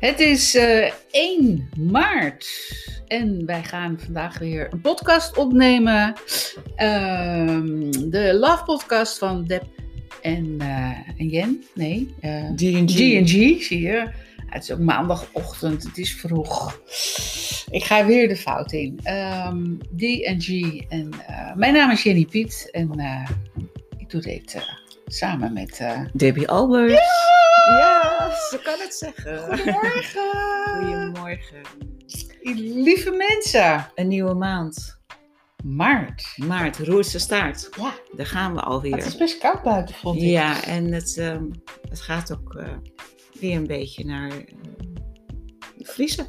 Het is eh 1 maart en wij gaan vandaag weer een podcast opnemen. Ehm, de Love Podcast van Deb en, eh, en Jen. Nee, eh, G&G. G&G, zie je. Het is ook maandagochtend, het is vroeg. Ik ga weer de fout in. Ehm D&G en eh, mijn naam is Jenny Piet en eh, ik doe dit eh, samen met... eh, Debbie Albers. Ja, ze kan het zeggen. Goedemorgen! Goedemorgen. Lieve mensen, Een nieuwe maand. maart. Maart, roerse staart. Ja, Daar gaan we alweer. het is best koud buiten, vond ik. Ja, en het, ehm, het gaat ook eh, weer een beetje naar eh, vriezen.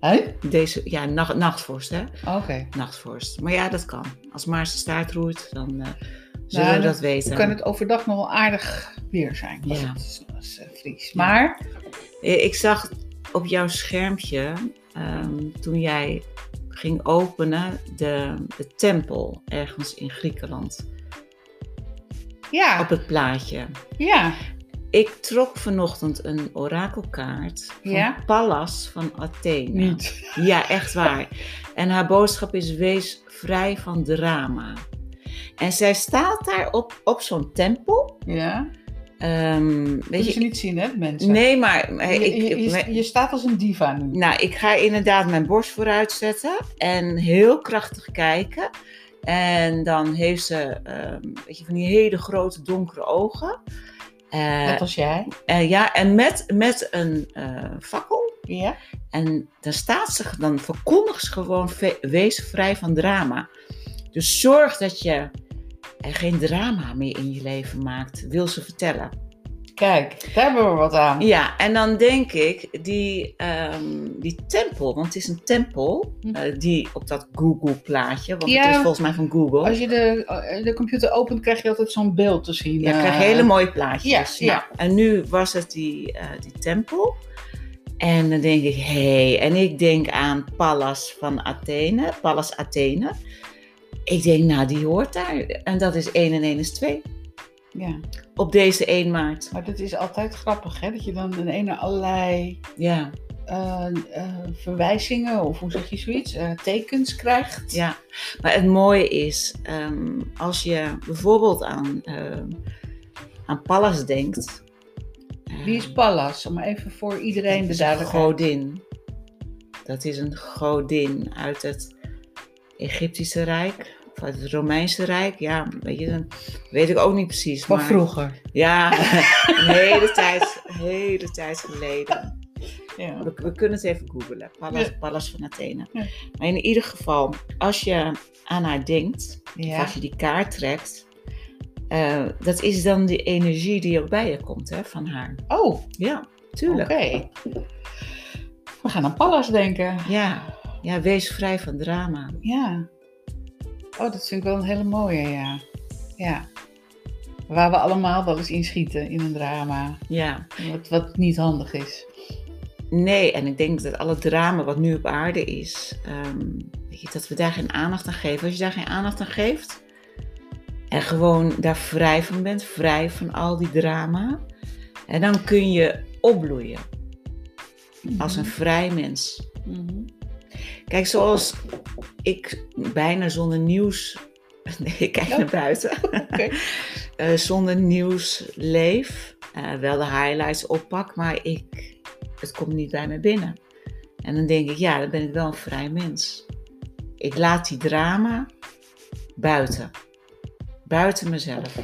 Hè? Deze, ja, nacht, nachtvorst hè. Oké. Nachtvorst. Maar ja, dat kan. Als Maarse staart roert, dan eh, zullen Nou, we dat weten. Kan het overdag nog wel aardig weer zijn Ja. het is, als, eh, vriest. Maar, Eh, Ik zag op jouw schermpje, ehm, toen jij ging openen, de, de tempel ergens in Griekenland. ja, Op het plaatje. ja, Ik trok vanochtend een orakelkaart van Ja? Pallas van Athene. niet. Ja, echt waar. En haar boodschap is: wees vrij van drama. En zij staat daar op, op zo'n tempel. Ja, Ehm, weet je niet zien, hè, mensen? nee, maar Je, ik, je, je, maar- je staat als een diva nu. Nou, ik ga inderdaad mijn borst vooruit zetten en heel krachtig kijken. En dan heeft ze, ehm, weet je, van die hele grote donkere ogen. Eh, Net als jij. eh, ja, en met, met een eh, fakkel. Ja. En dan staat ze, dan verkondigt ze gewoon, wees vrij van drama. Dus zorg dat je er geen drama meer in je leven maakt, wil ze vertellen. Kijk, daar hebben we wat aan. Ja, en dan denk ik, die, ehm, die tempel, want het is een tempel, Hm. eh, die op dat Google-plaatje, want Ja. het is volgens mij van Google. Als je de, eh, de computer opent, krijg je altijd zo'n beeld te zien. ja, eh, krijg je hele mooie plaatjes. ja, Nou, ja. En nu was het die, eh, die tempel. En dan denk ik, hé, hey, en ik denk aan Pallas van Athene, Pallas Athene. Ik denk, nou, die hoort daar. En dat is 1 en 1 is 2. Ja, Op deze 1 maart. maar dat is altijd grappig, hè? Dat je dan in ene allerlei Ja, eh, eh, verwijzingen, of hoe zeg je zoiets, eh, tekens krijgt. ja. Maar het mooie is, ehm, als je bijvoorbeeld aan, ehm, aan Pallas denkt. Wie is Pallas? Om even voor iedereen de is een duidelijkheid. godin. Dat is een godin uit het Egyptische Rijk. Of uit het Romeinse Rijk. Ja, weet je, dan weet ik ook niet precies. Van maar- vroeger. Ja, een hele tijd, hele tijd geleden. Ja. We, we kunnen het even googlen. Pallas, Ja. Pallas van Athene. Ja. Maar in ieder geval, als je aan haar denkt, of als je die kaart trekt, eh, dat is dan die energie die ook bij je komt hè, van haar. Oh, Ja, oké. tuurlijk. We gaan aan Pallas denken. Ja. Ja, wees vrij van drama. Ja. Oh, dat vind ik wel een hele mooie, ja. Ja. Waar we allemaal wel eens inschieten in een drama. Ja, Wat, wat niet handig is. nee, en ik denk dat alle drama wat nu op aarde is, ehm, weet je, dat we daar geen aandacht aan geven. Als je daar geen aandacht aan geeft en gewoon daar vrij van bent, vrij van al die drama, en dan kun je opbloeien als een vrij mens. Mhm. Kijk, zoals ik bijna zonder nieuws. Nee, ik kijk Oh. naar buiten. Eh, zonder nieuws leef. Eh, wel de highlights oppak, maar ik, het komt niet bij me binnen. En dan denk ik, ja, dan ben ik wel een vrij mens. Ik laat die drama buiten. Buiten mezelf.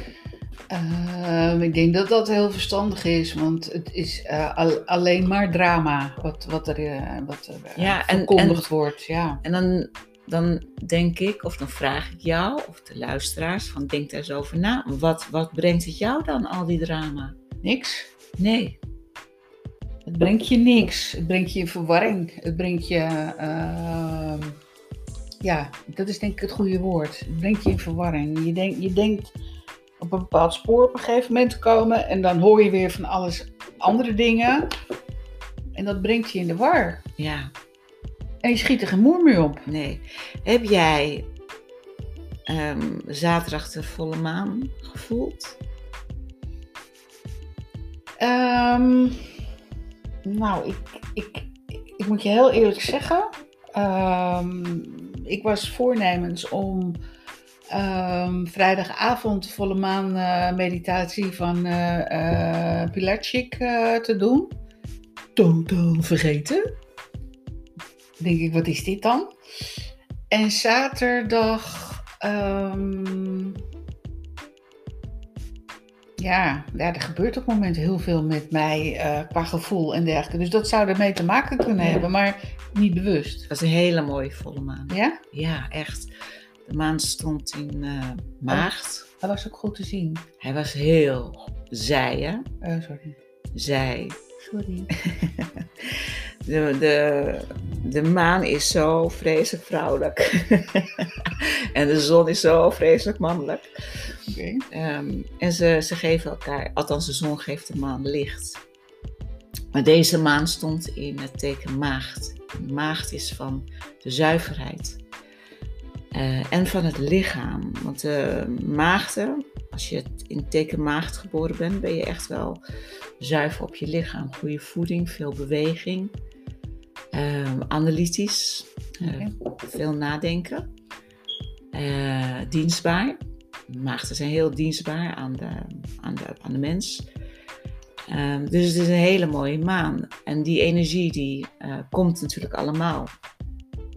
Ehm, ik denk dat dat heel verstandig is, want het is eh, al- alleen maar drama wat, wat er, eh, wat er eh, Ja, en- wordt. Ja. En dan, dan denk ik, of dan vraag ik jou, of de luisteraars, van denk daar eens over na. Wat, wat brengt het jou dan, al die drama? Niks. Nee. Het brengt je niks. Het brengt je in verwarring. Het brengt je. ehm, ja, dat is denk ik het goede woord. Het brengt je in verwarring. Je, denkt je denkt op een bepaald spoor op een gegeven moment te komen. En dan hoor je weer van alles andere dingen. En dat brengt je in de war. Ja, En je schiet er geen moer meer op. nee. Heb jij ehm, zaterdag de volle maan gevoeld? Ehm, Nou, ik, ik, ik, ik moet je heel eerlijk zeggen. ehm, ik was voornemens om ehm, vrijdagavond volle maan eh, meditatie van Pilatschik eh, te doen. Totaal vergeten. Denk ik, wat is dit dan? En zaterdag. ehm, ja, ja, er gebeurt op het moment heel veel met mij qua gevoel en dergelijke. Dus dat zou ermee te maken kunnen hebben, maar niet bewust. Het was een hele mooie volle maan. Ja? Ja, echt. De maan stond in eh, maagd. Dat was ook goed te zien. Hij was heel zij, hè? Eh, sorry. Zij. Sorry. De, de, de maan is zo vreselijk vrouwelijk. en de zon is zo vreselijk mannelijk. Oké. Ehm, en ze, ze geven elkaar, althans de zon geeft de maan licht. Maar deze maan stond in het teken maagd. Maagd is van de zuiverheid. Eh, en van het lichaam. Want de maagden, als je in teken maagd geboren bent, ben je echt wel zuiver op je lichaam. Goede voeding, veel beweging. Ehm, analytisch, eh, veel nadenken. Eh, dienstbaar. Maagden zijn heel dienstbaar aan de, aan de, aan de mens. Ehm, dus het is een hele mooie maan. En die energie die eh, komt natuurlijk allemaal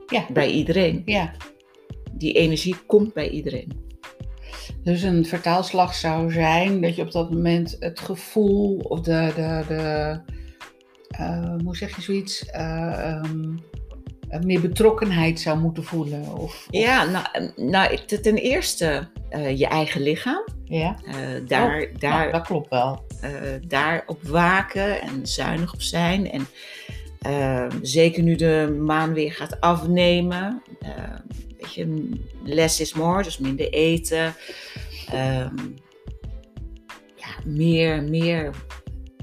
Ja. bij iedereen. Ja. Die energie komt bij iedereen. Dus een vertaalslag zou zijn dat je op dat moment het gevoel of de, de, de eh, hoe zeg je zoiets, eh, meer betrokkenheid zou moeten voelen. Of, of- Ja, nou, nou ten- eerste je eigen lichaam. ja? Daar, Nou, daar, dat klopt wel. eh, daarop waken en zuinig op zijn. En eh, zeker nu de maan weer gaat afnemen. eh, weet je, less is more, dus minder eten. Ehm, ja, meer, meer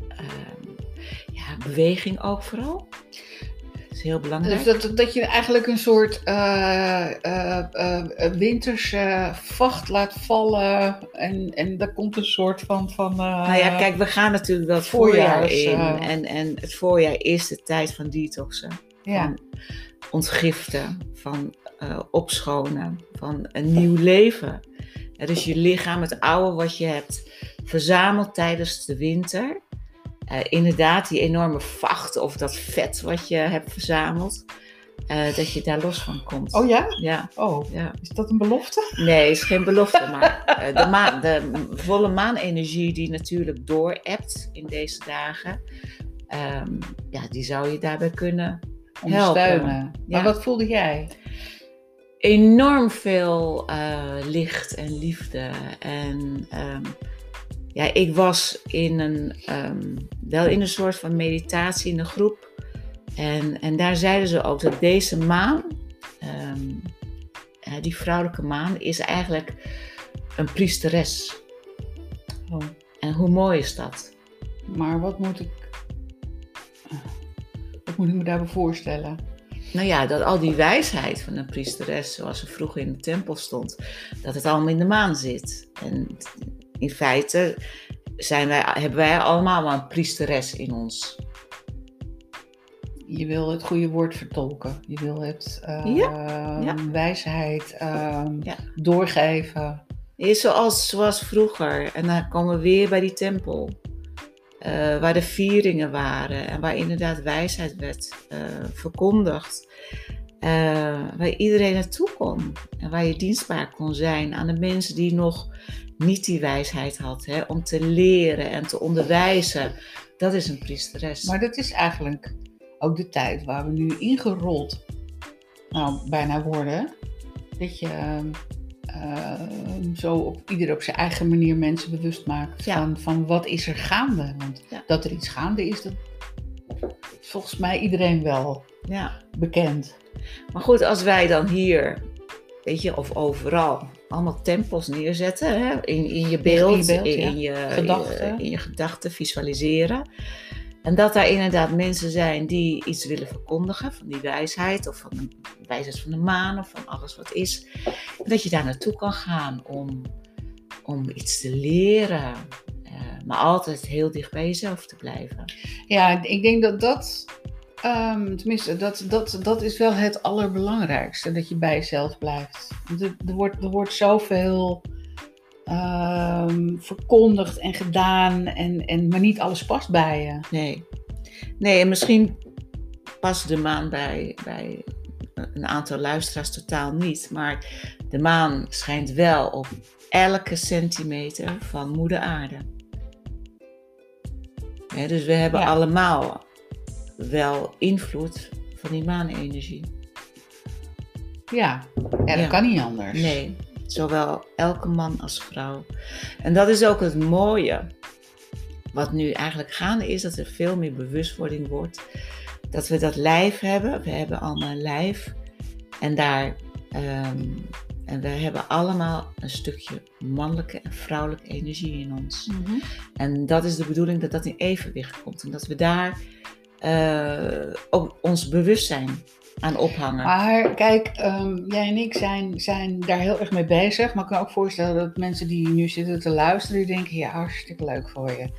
ehm, ja, beweging ook vooral. Is heel belangrijk. Dus dat, dat je eigenlijk een soort eh, winterse vacht laat vallen. En, en daar komt een soort van. van Nou ja, kijk, we gaan natuurlijk dat voorjaar in. En, en het voorjaar is de tijd van detoxen. ja. Van ontgiften, van opschonen, van een nieuw leven. Ja, dus je lichaam, het oude wat je hebt verzameld tijdens de winter. Eh, inderdaad, die enorme vacht of dat vet wat je hebt verzameld. eh, dat je daar los van komt. Oh ja? Ja, Oh, ja. is dat een belofte? Nee, is geen belofte, maar eh, de, maan, de volle maanenergie die natuurlijk doorebt in deze dagen, ehm, ja, die zou je daarbij kunnen Ondersteunen. Ja. Maar wat voelde jij? enorm veel licht en liefde. En ehm, ja, ik was in een, ehm, wel in een soort van meditatie in een groep. En, en daar zeiden ze ook dat deze maan, ehm, eh, die vrouwelijke maan, is eigenlijk een priesteres. Oh, En hoe mooi is dat? maar wat moet ik. Wat moet ik me daarbij voorstellen? Nou ja, dat al die wijsheid van een priesteres, zoals ze vroeger in de tempel stond, dat het allemaal in de maan zit. En in feite zijn wij, hebben wij allemaal wel een priesteres in ons. Je wil het goede woord vertolken. Je wil het eh, Ja. wijsheid ehm, Ja. doorgeven. Is zoals, zoals vroeger. En dan komen we weer bij die tempel. eh, waar de vieringen waren en waar inderdaad wijsheid werd eh, verkondigd. Eh, waar iedereen naartoe kon. En waar je dienstbaar kon zijn aan de mensen die nog niet die wijsheid had. Hè, om te leren en te onderwijzen. Dat is een priesteres. Maar dat is eigenlijk ook de tijd waar we nu ingerold nou, bijna worden. Dat je ehm, ehm, zo op ieder op zijn eigen manier mensen bewust maakt Ja. van, van wat is er gaande. Want Ja. dat er iets gaande is, dat is volgens mij iedereen wel ja. bekend. Maar goed, als wij dan hier, weet je, of overal, allemaal tempels neerzetten hè, in, in je beeld, In je beeld, in, ja. in je Gedachten. in je gedachten visualiseren. En dat daar inderdaad mensen zijn die iets willen verkondigen van die wijsheid, of van de wijsheid van de maan, of van alles wat is. En dat je daar naartoe kan gaan om, om iets te leren. Eh, Maar altijd heel dicht bij jezelf te blijven. Ja, ik denk dat dat, ehm, tenminste, dat, dat, dat is wel het allerbelangrijkste, dat je bij jezelf blijft. Er, er, wordt, er wordt zoveel ehm, verkondigd en gedaan, en, en, maar niet alles past bij je. Nee. Nee, en misschien past de maan bij, bij een aantal luisteraars totaal niet. Maar de maan schijnt wel op elke centimeter van moeder aarde. Dus we hebben Ja. allemaal wel invloed van die maanenergie. Ja, ja dat Ja. kan niet anders. Nee, zowel elke man als vrouw. En dat is ook het mooie. Wat nu eigenlijk gaande is, dat er veel meer bewustwording wordt. Dat we dat lijf hebben. We hebben allemaal een lijf. En daar. ehm, en we hebben allemaal een stukje mannelijke en vrouwelijke energie in ons. Mhm. En dat is de bedoeling dat dat in evenwicht komt. En dat we daar eh, ook ons bewustzijn aan ophangen. Maar kijk, ehm, jij en ik zijn, zijn daar heel erg mee bezig. Maar ik kan ook voorstellen dat mensen die nu zitten te luisteren, die denken, ja, hartstikke leuk voor je.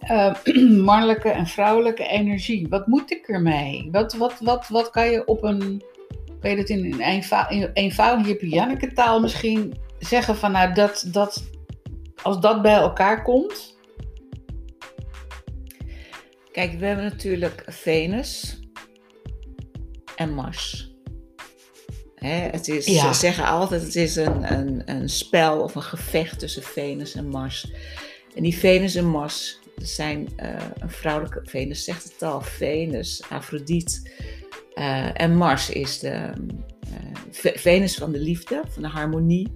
Ehm, mannelijke en vrouwelijke energie, wat moet ik ermee? Wat, wat, wat, wat kan je op een, je dat in een eenvou- in eenvoudige Janneke taal misschien zeggen van, nou, dat, dat, als dat bij elkaar komt, Kijk, we hebben natuurlijk Venus en Mars. Hè, het is, Ja. Ze zeggen altijd het is een, een, een spel of een gevecht tussen Venus en Mars. En die Venus en Mars zijn eh, een vrouwelijke... Venus zegt het al, Venus, Afrodite. Eh, en Mars is de eh, Ve- Venus van de liefde, van de harmonie,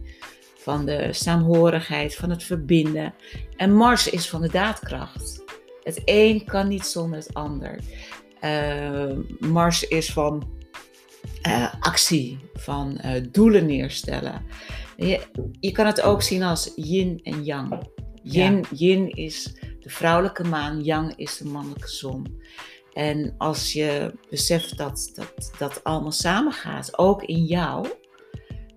van de saamhorigheid, van het verbinden. En Mars is van de daadkracht. Het een kan niet zonder het ander. Eh, Mars is van actie, van doelen neerstellen. Je, je kan het ook zien als yin en yang. Yin, yin is de vrouwelijke maan, yang is de mannelijke zon. En als je beseft dat dat, dat allemaal samengaat, ook in jou,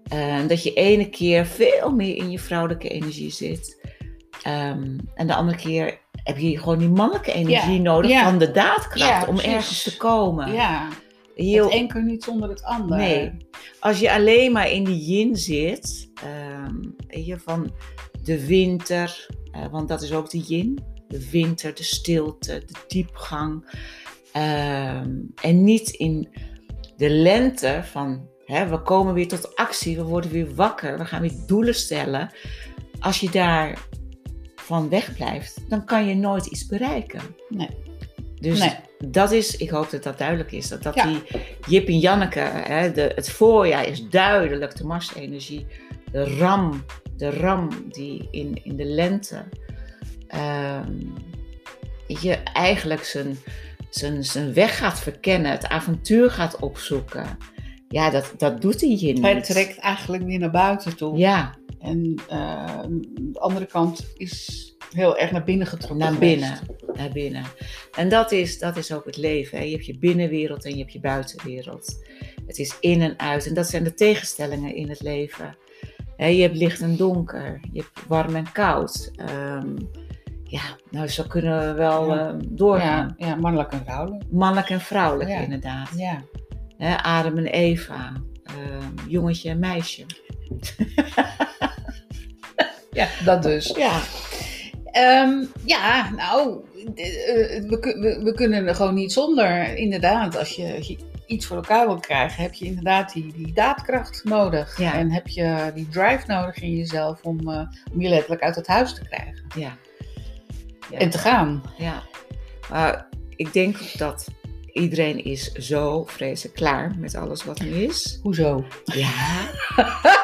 eh, dat je ene keer veel meer in je vrouwelijke energie zit, ehm, en de andere keer heb je gewoon die mannelijke energie Ja, nodig ja. van de daadkracht Ja, om ergens te komen. ja, Heel, het een kan niet zonder het ander. Nee. als je alleen maar in die yin zit, ehm, je, van de winter, eh, want dat is ook de yin, de winter, de stilte, de diepgang, ehm, en niet in de lente van, hè, we komen weer tot actie, we worden weer wakker, we gaan weer doelen stellen. Als je daar van wegblijft, dan kan je nooit iets bereiken. Nee. Dus Nee. dat is, ik hoop dat dat duidelijk is, dat, dat Ja. die Jip en Janneke, hè, de, het voorjaar is duidelijk de Marsenergie. De ram, de ram die in, in de lente ehm, je eigenlijk zijn, zijn, zijn weg gaat verkennen, het avontuur gaat opzoeken. Ja, dat, dat doet hij je niet. Hij trekt eigenlijk weer naar buiten toe. Ja, En eh, de andere kant is heel erg naar binnen getrokken. naar binnen. Naar binnen. En dat is, dat is ook het leven. Hè. Je hebt je binnenwereld en je hebt je buitenwereld. Het is in en uit. En dat zijn de tegenstellingen in het leven. Hè, je hebt licht en donker. Je hebt warm en koud. Ehm, ja, nou zo kunnen we wel Ja. ehm, doorgaan. Ja, ja, mannelijk en vrouwelijk. Mannelijk en vrouwelijk Ja. inderdaad. Ja. Hè, Adam en Eva. ehm, jongetje en meisje. ja, dat dus. Ja, Ehm, ja, nou, eh, we, we, we kunnen er gewoon niet zonder. Inderdaad, als je, als je iets voor elkaar wil krijgen, heb je inderdaad die, die daadkracht nodig. Ja. En heb je die drive nodig in jezelf om, eh, om je letterlijk uit het huis te krijgen. ja. Ja. En te gaan. Ja, maar ik denk dat iedereen is zo vreselijk klaar met alles wat er is. Hoezo? Ja.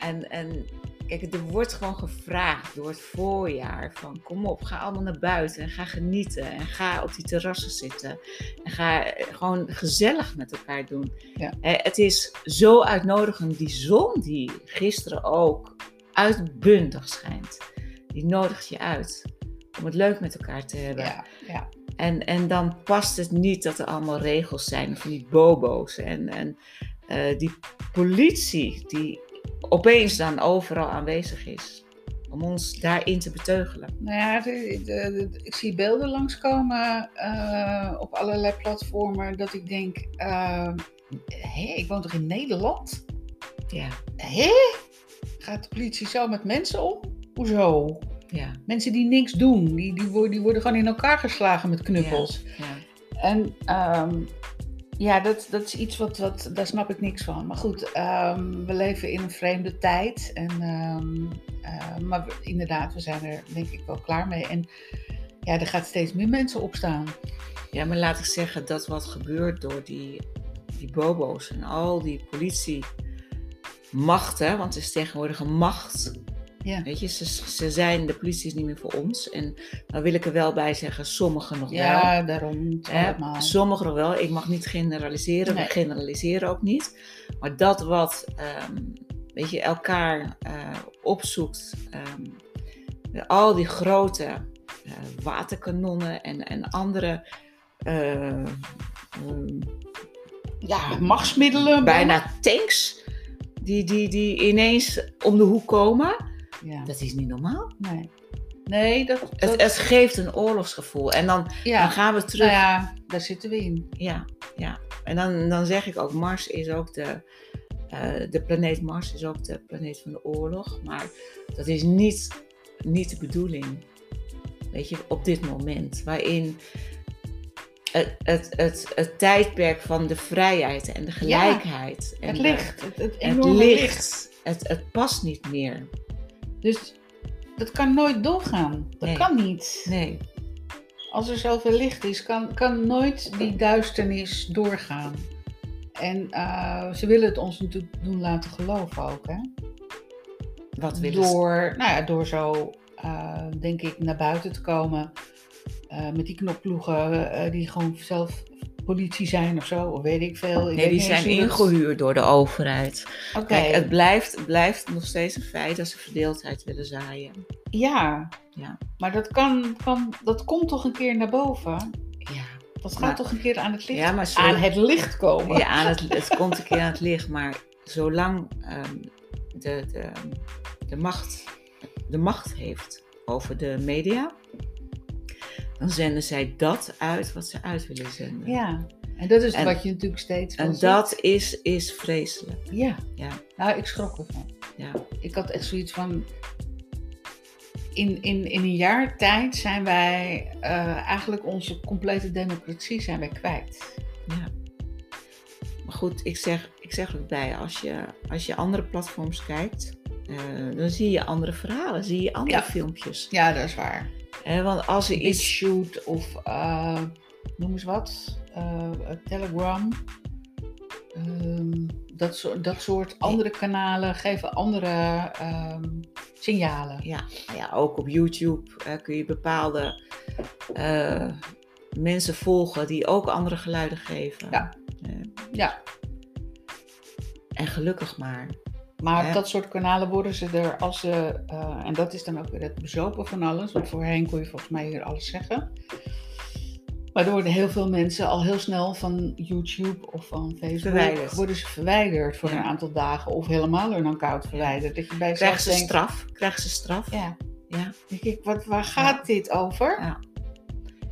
En, en kijk, er wordt gewoon gevraagd door het voorjaar van kom op, ga allemaal naar buiten en ga genieten. En ga op die terrassen zitten. En ga eh, gewoon gezellig met elkaar doen. Ja. Eh, Het is zo uitnodigend. Die zon die gisteren ook uitbundig schijnt, die nodigt je uit om het leuk met elkaar te hebben. Ja, ja. En, en dan past het niet dat er allemaal regels zijn van die bobo's. En, en eh, die politie die opeens dan overal aanwezig is. om ons daarin te beteugelen. Nou ja, ik zie beelden langskomen eh op allerlei platformen dat ik denk, eh, hé, ik woon toch in Nederland? Ja, Hé? Gaat de politie zo met mensen om? Hoezo? Ja, Mensen die niks doen, die, die, worden, die worden gewoon in elkaar geslagen met knuppels. ja. En ehm, ja, dat, dat is iets wat, wat, daar snap ik niks van. Maar goed, ehm, we leven in een vreemde tijd. En, ehm, eh, maar we- inderdaad, we zijn er denk ik wel klaar mee. En ja, er gaat steeds meer mensen opstaan. Ja, maar laat ik zeggen dat wat gebeurt door die, die bobo's en al die politiemachten, want het is tegenwoordig een macht. Ja, Weet je, ze, ze zijn, de politie is niet meer voor ons. En dan wil ik er wel bij zeggen, sommigen nog wel. ja daarom niet allemaal. sommigen nog wel. Ik mag niet generaliseren. Nee. We generaliseren ook niet. Maar dat wat ehm, weet je, elkaar eh, opzoekt. ehm, al die grote eh, waterkanonnen en, en andere eh, ehm, Ja, machtsmiddelen. bijna tanks. Die, die, die ineens om de hoek komen. Ja, Dat is niet normaal. nee. Nee, dat... dat Het, het geeft een oorlogsgevoel. En dan, ja, dan gaan we terug. nou ja, daar zitten we in. Ja, ja. En dan, dan zeg ik ook, Mars is ook de, eh, de planeet Mars is ook de planeet van de oorlog. Maar dat is niet, niet de bedoeling. Weet je, op dit moment. Waarin het, het, het, het tijdperk van de vrijheid en de gelijkheid. en Het licht. Het, het Het enorme licht. licht. Het, het past niet meer. Dus dat kan nooit doorgaan. Dat Nee. kan niet. Nee. Als er zoveel licht is, kan, kan nooit die duisternis doorgaan. En eh, ze willen het ons natuurlijk doen laten geloven ook. Hè? Wat willen ze? Door, nou ja, door zo, eh, denk ik, naar buiten te komen. eh, met die knopploegen die gewoon zelf politie zijn of zo. Of weet ik veel. Ik Nee, die zijn ingehuurd door de overheid. Oké, Kijk, het blijft, blijft nog steeds een feit dat ze verdeeldheid willen zaaien. ja. Ja. Maar dat, kan, kan, dat komt toch een keer naar boven? Ja, Dat gaat Maar- toch een keer aan het licht, ja maar zo, aan het licht komen? ja, aan het, het komt een keer aan het licht. Maar zolang ehm, de, de, de, macht, de macht heeft over de media, dan zenden zij dat uit wat ze uit willen zenden. Ja, en dat is En- wat je natuurlijk steeds En ziet. dat is, is vreselijk. Ja, Ja, nou, ik schrok ervan. ja. Ik had echt zoiets van... In, in, in een jaar tijd zijn wij eh, eigenlijk onze complete democratie zijn wij kwijt. ja. Maar goed, ik zeg, ik zeg erbij, als je, als je andere platforms kijkt, eh, dan zie je andere verhalen, zie je andere Ja. filmpjes. Ja, dat is waar. Hè, want als er Iets shoot of eh, noem eens wat, eh, Telegram. Ehm, dat, soort, dat soort andere kanalen geven andere ehm, signalen. Ja, ja, ook op YouTube kun je bepaalde eh, mensen volgen die ook andere geluiden geven. Ja. Ja, en gelukkig maar. Maar op dat soort kanalen worden ze er als ze, eh, en dat is dan ook weer het bezopen van alles, want voorheen kon je volgens mij hier alles zeggen. Maar er worden heel veel mensen al heel snel van YouTube of van Facebook Verwijderd. worden ze verwijderd voor Ja. een aantal dagen of helemaal een account verwijderd. Dat je bij Krijgen ze denkt, straf? Krijgen ze straf? Ja, Ja. denk ik, wat, waar gaat dit over? Ja.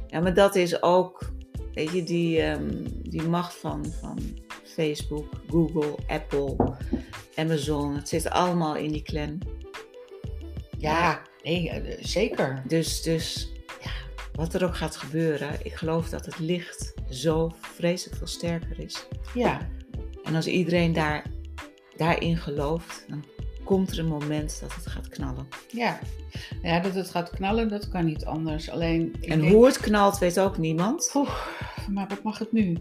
Ja, maar dat is ook, weet je, die, ehm, die macht van, van Facebook, Google, Apple, Amazon. Het zit allemaal in die clan. Ja, nee, eh, zeker. Dus, dus ja, wat er ook gaat gebeuren, ik geloof dat het licht zo vreselijk veel sterker is. Ja, En als iedereen daar, daarin gelooft, dan komt er een moment dat het gaat knallen. ja. Ja, dat het gaat knallen, dat kan niet anders. Alleen, en denk- hoe het knalt, weet ook niemand. Oeh, maar wat mag het nu?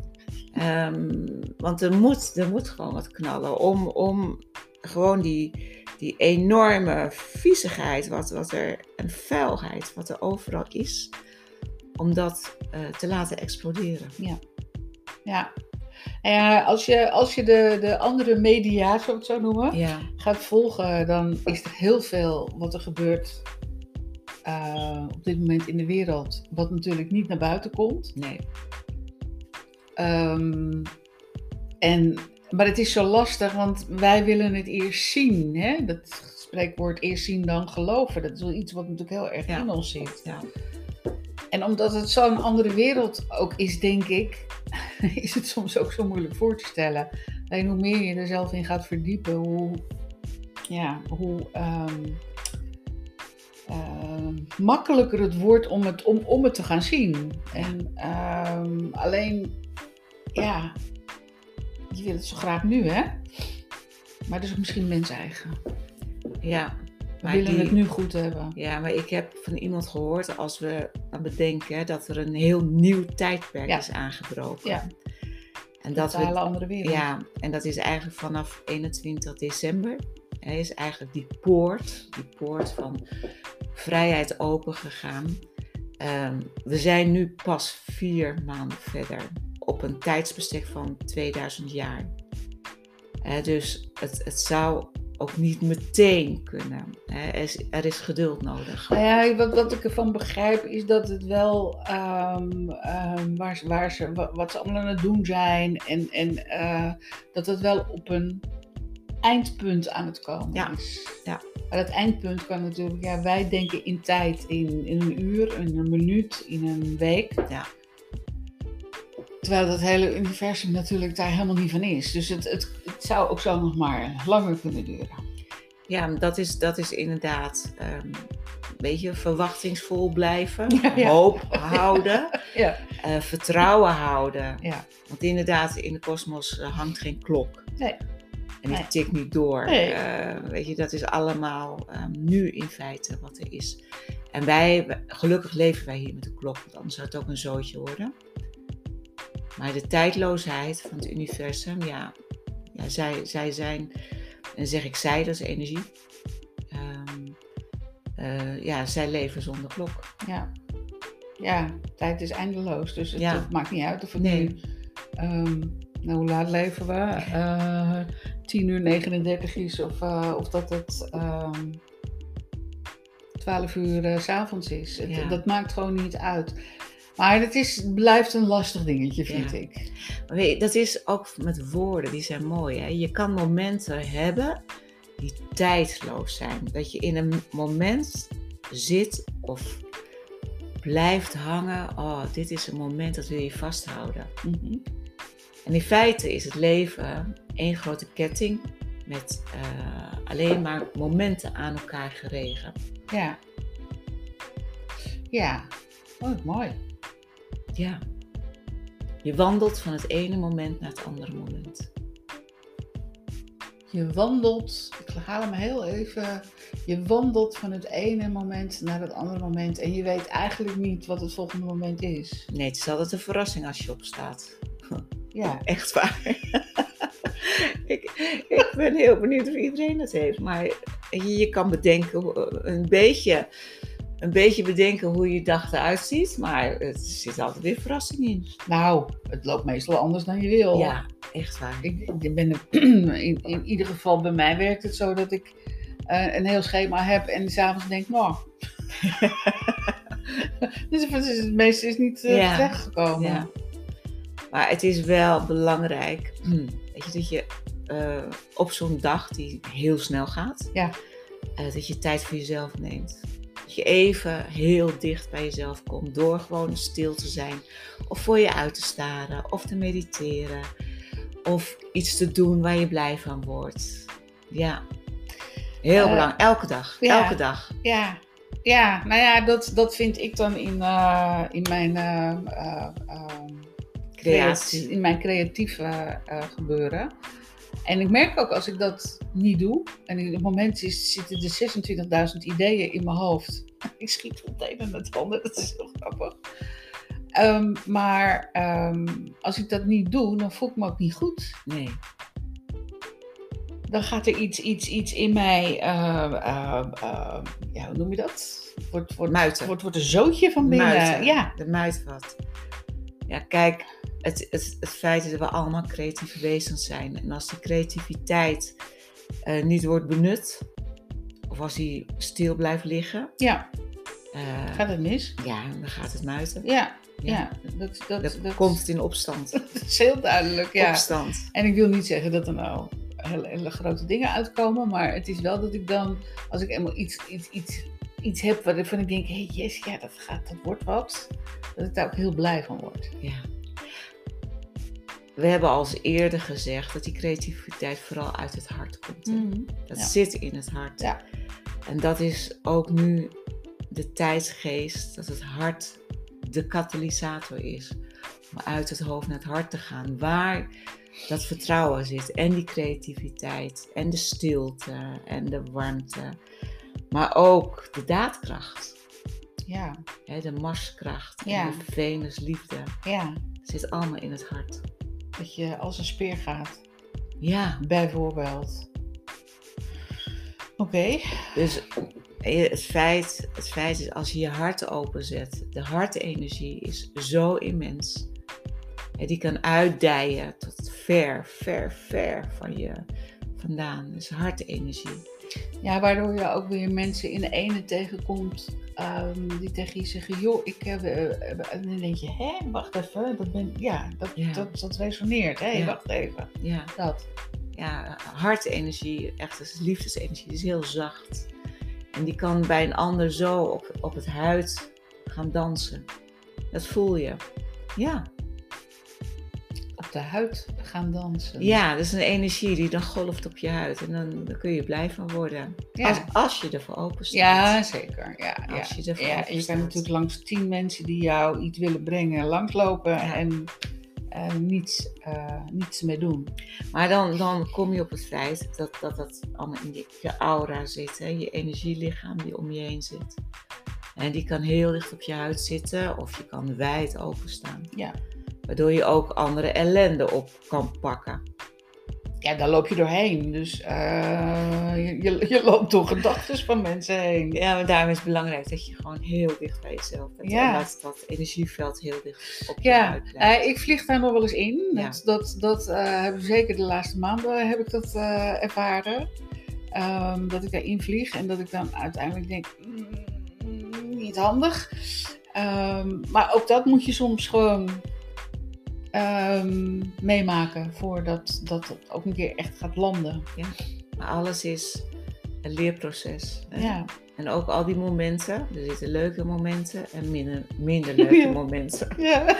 Ehm, want er moet, er moet gewoon wat knallen om, om gewoon die, die enorme viezigheid wat, wat er, en vuilheid wat er overal is, om dat eh, te laten exploderen. Ja. En ja, als je, als je de, de andere media, zo het zo noemen, Ja, gaat volgen, dan is er heel veel wat er gebeurt eh, op dit moment in de wereld, wat natuurlijk niet naar buiten komt. nee. Ehm, en, maar het is zo lastig, want wij willen het eerst zien. Hè? Dat spreekwoord eerst zien dan geloven. Dat is wel iets wat natuurlijk heel erg Ja. in ons zit. Ja. En omdat het zo'n andere wereld ook is, denk ik, is het soms ook zo moeilijk voor te stellen. Alleen hoe meer je er zelf in gaat verdiepen, hoe, ja, hoe ehm, ehm, makkelijker het wordt om het, om, om het te gaan zien. En alleen, ja, je wil het zo graag nu, hè? Maar dat is ook misschien mens eigen. ja. We willen die- het nu goed hebben. Ja, maar ik heb van iemand gehoord, als we dan bedenken dat er een heel nieuw tijdperk Ja. is aangebroken. Ja. En Dat een hele we, andere wereld. ja, en dat is eigenlijk vanaf 21 december. Is eigenlijk die poort, die poort van vrijheid open gegaan. Ehm, we zijn nu pas vier maanden verder op een tijdsbestek van 2000 jaar. Dus het, het zou ook niet meteen kunnen. Er, is, er is geduld nodig. Nou ja, wat, wat ik ervan begrijp is dat het wel ehm, ehm, waar, ze- waar ze, wa- wat ze allemaal aan het doen zijn en, en eh, dat het wel op een eindpunt aan het komen Ja, is. ja. Maar dat eindpunt kan natuurlijk, ja, wij denken in tijd, in, in een uur, in een minuut, in een week. Ja. Terwijl dat hele universum natuurlijk daar helemaal niet van is. Dus het, het, het zou ook zo nog maar langer kunnen duren. Ja, dat is, dat is inderdaad ehm, een beetje verwachtingsvol blijven, Ja, ja. hoop houden, Ja, eh, vertrouwen houden. ja. Want inderdaad, in de kosmos eh, hangt geen klok. Nee. En die Nee. tikt niet door. Nee. Eh, weet je, dat is allemaal ehm, nu in feite wat er is. En wij, gelukkig leven wij hier met de klok, want anders zou het ook een zootje worden. Maar de tijdloosheid van het universum, ja, ja zij, zij zijn, en zeg ik zij, dat is energie. Ehm, eh, ja, zij leven zonder klok. Ja. ja, tijd is eindeloos. Dus het, Ja. het maakt niet uit of het Nee. nu... ehm, nou, hoe laat leven we? Eh 10 uur 39 is of, eh, of dat het ehm 12 uur eh, s s'avonds is. Het- Ja. Dat maakt gewoon niet uit. Maar het is, blijft een lastig dingetje, vind Ja. ik. Weet dat is ook met woorden, die zijn mooi. Hè? Je kan momenten hebben die tijdloos zijn. Dat je in een moment zit of blijft hangen. Oh, dit is een moment dat wil je vasthouden. Mhm. En in feite is het leven één grote ketting met eh, alleen maar momenten aan elkaar geregen. Ja. Ja. Oh, mooi. Ja. Je wandelt van het ene moment naar het andere moment. Je wandelt, ik haal hem heel even. Je wandelt van het ene moment naar het andere moment. En je weet eigenlijk niet wat het volgende moment is. Nee, het is altijd een verrassing als je opstaat. Ja, Echt waar. ik, ik ben heel benieuwd of iedereen het heeft. Maar je, je kan bedenken, hoe- een beetje, een beetje bedenken hoe je dag eruit ziet. Maar er zit altijd weer verrassing in. nou, het loopt meestal anders dan je wil. Ja, echt waar. Ik, ik ben in, in ieder geval bij mij werkt het zo dat ik eh, een heel schema heb en s'avonds denk, nou. dus het, is, het meeste is niet eh Ja. terechtgekomen. Ja. Maar het is wel belangrijk weet je, dat je eh, op zo'n dag die heel snel gaat, Ja. dat je tijd voor jezelf neemt. Dat je even heel dicht bij jezelf komt door gewoon stil te zijn. Of voor je uit te staren, of te mediteren. Of iets te doen waar je blij van wordt. Ja, heel Eh, belangrijk. Elke dag, ja. elke dag. Ja, ja nou ja, dat, dat vind ik dan in, eh, in mijn, ehm, Creatie. creati- in mijn creatieve gebeuren. En ik merk ook als ik dat niet doe, en in het moment zitten er 26.000 ideeën in mijn hoofd. Ik schiet van het een en het dat is heel grappig. Ehm, maar ehm, als ik dat niet doe, dan voel ik me ook niet goed. Nee, Dan gaat er iets, iets, iets in mij, eh, eh, eh, ja, hoe noem je dat? Wordt, wordt, Muiten. Wordt, wordt een zootje van binnen. muiten. Ja, De muitvat. Ja, kijk, het, het, het feit dat we allemaal creatieve wezens zijn. En als die creativiteit eh, niet wordt benut, of als die stil blijft liggen, ja, eh, gaat het mis? ja, dan gaat het muiten. Ja, ja. dat, dat, komt het in opstand. dat is heel duidelijk, ja. Opstand. En ik wil niet zeggen dat er nou hele, hele grote dingen uitkomen. Maar het is wel dat ik dan, als ik eenmaal iets, iets, iets, iets heb waarvan ik denk, hé hey, yes, ja, dat, gaat, dat wordt wat. Dat ik daar ook heel blij van word. Ja. We hebben al eerder gezegd dat die creativiteit vooral uit het hart komt. Mhm. Dat Ja. zit in het hart. Ja. En dat is ook nu de tijdsgeest, dat het hart de katalysator is. Om uit het hoofd naar het hart te gaan. Waar dat vertrouwen zit. En die creativiteit. En de stilte. En de warmte. Maar ook de daadkracht. Ja, de Marskracht. Ja. En de Venusliefde. ja, Zit allemaal in het hart. Dat je als een speer gaat, Ja. bijvoorbeeld. Oké, Dus eh, het feit, het feit is, als je je hart openzet, de hartenergie is zo immens. Die kan uitdijen tot ver, ver, ver van je vandaan. Dus hartenergie. Ja, waardoor je ook weer mensen in de ene tegenkomt ehm, die tegen je zeggen, joh, ik heb... eh, eh, en dan denk je, hè, wacht even, dat ben, ja, dat, Ja. Dat, dat resoneert, hè, Ja. wacht even, Ja, dat. ja hartenergie, echt, is liefdesenergie, die is heel zacht. En die kan bij een ander zo op, op het huid gaan dansen. Dat voel je. Ja. Op de huid gaan dansen. Ja, dat is een energie die dan golft op je huid. En dan, dan kun je blij van worden. Ja. Als, als je ervoor open staat. Ja, zeker. Ja, Als ja. je ervoor ja, je kan natuurlijk langs tien mensen die jou iets willen brengen langslopen Ja. en eh, niets, eh, niets mee doen. Maar dan, dan kom je op het feit dat dat, dat allemaal in je, je aura zit. Hè? Je energielichaam die om je heen zit. En die kan heel dicht op je huid zitten. Of je kan wijd openstaan. Ja. Waardoor je ook andere ellende op kan pakken. Ja, daar loop je doorheen. Dus eh, je, je, je loopt door gedachten van mensen heen. Ja, maar daarom is het belangrijk dat je gewoon heel dicht bij jezelf bent. Ja. En dat dat energieveld heel dicht op je Ja, eh, ik vlieg daar nog wel eens in. Ja. Dat, dat, dat eh, heb ik zeker de laatste maanden heb ik dat ervaren. Ehm, dat ik daarin vlieg en dat ik dan uiteindelijk denk, mm, niet handig. Ehm, maar ook dat moet je soms gewoon ehm, meemaken voordat dat het ook een keer echt gaat landen. Maar alles is een leerproces. hè. Ja, En ook al die momenten, er zitten leuke momenten en minder, minder leuke Ja. momenten. ja.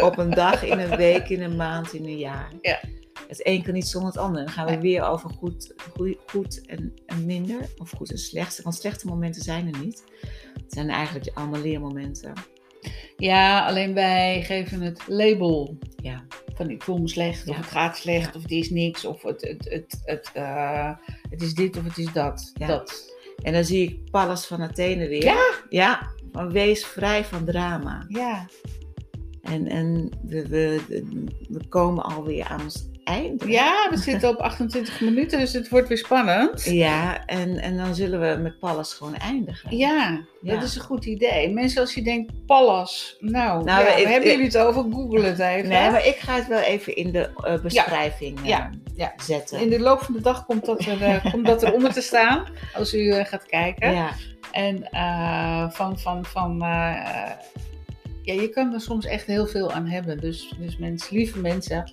Op een dag, in een week, in een maand, in een jaar. Ja. Het een kan niet zonder het ander. Dan gaan we Nee. weer over goed, goed, goed en, en minder. Of goed en slecht. Want slechte momenten zijn er niet. Het zijn eigenlijk allemaal leermomenten. Ja, alleen wij geven het label. Ja. Van ik voel me slecht, of het gaat slecht, Ja. of het is niks, of het, het, het, het, eh, het is dit of het is dat. Ja. dat. En dan zie ik Pallas van Athene weer. Ja? Ja, van wees vrij van drama. Ja, En, en we, we, we komen alweer aan ons ja, we zitten op 28 minuten, dus het wordt weer spannend. Ja, en, en dan zullen we met Pallas gewoon eindigen. Ja, Ja. dat is een goed idee. Mensen, als je denkt, Pallas, nou, Nou, ja, we hebben jullie het over, google het even. Nee, maar ik ga het wel even in de eh, beschrijving eh, Ja, ja. zetten. In de loop van de dag komt dat, er, eh, komt dat eronder te staan, als u gaat kijken. Ja, En van, van, van ja, je kan er soms echt heel veel aan hebben. Dus, dus mensen, lieve mensen,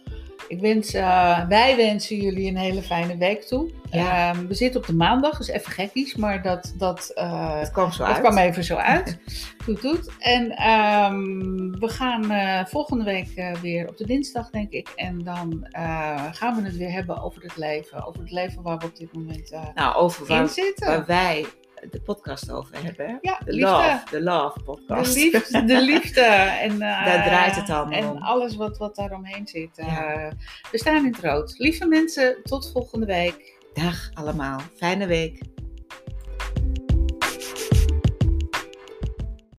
ik wens, eh, wij wensen jullie een hele fijne week toe. Ja. Ehm, we zitten op de maandag, dus even gekkies, maar dat, dat, eh, kwam zo dat uit. kwam even zo uit. Toet, toet. En ehm, we gaan eh, volgende week weer op de dinsdag, denk ik. En dan gaan we het weer hebben over het leven. Over het leven waar we op dit moment Nou, over in zitten. waar wij de podcast over hebben. Ja, De liefde. Love, de Love podcast. De liefde, de liefde. En, eh, Daar draait het allemaal En om. alles wat, wat daaromheen zit. Ja. Eh, we staan in het rood. Lieve mensen, tot volgende week. Dag allemaal. Fijne week.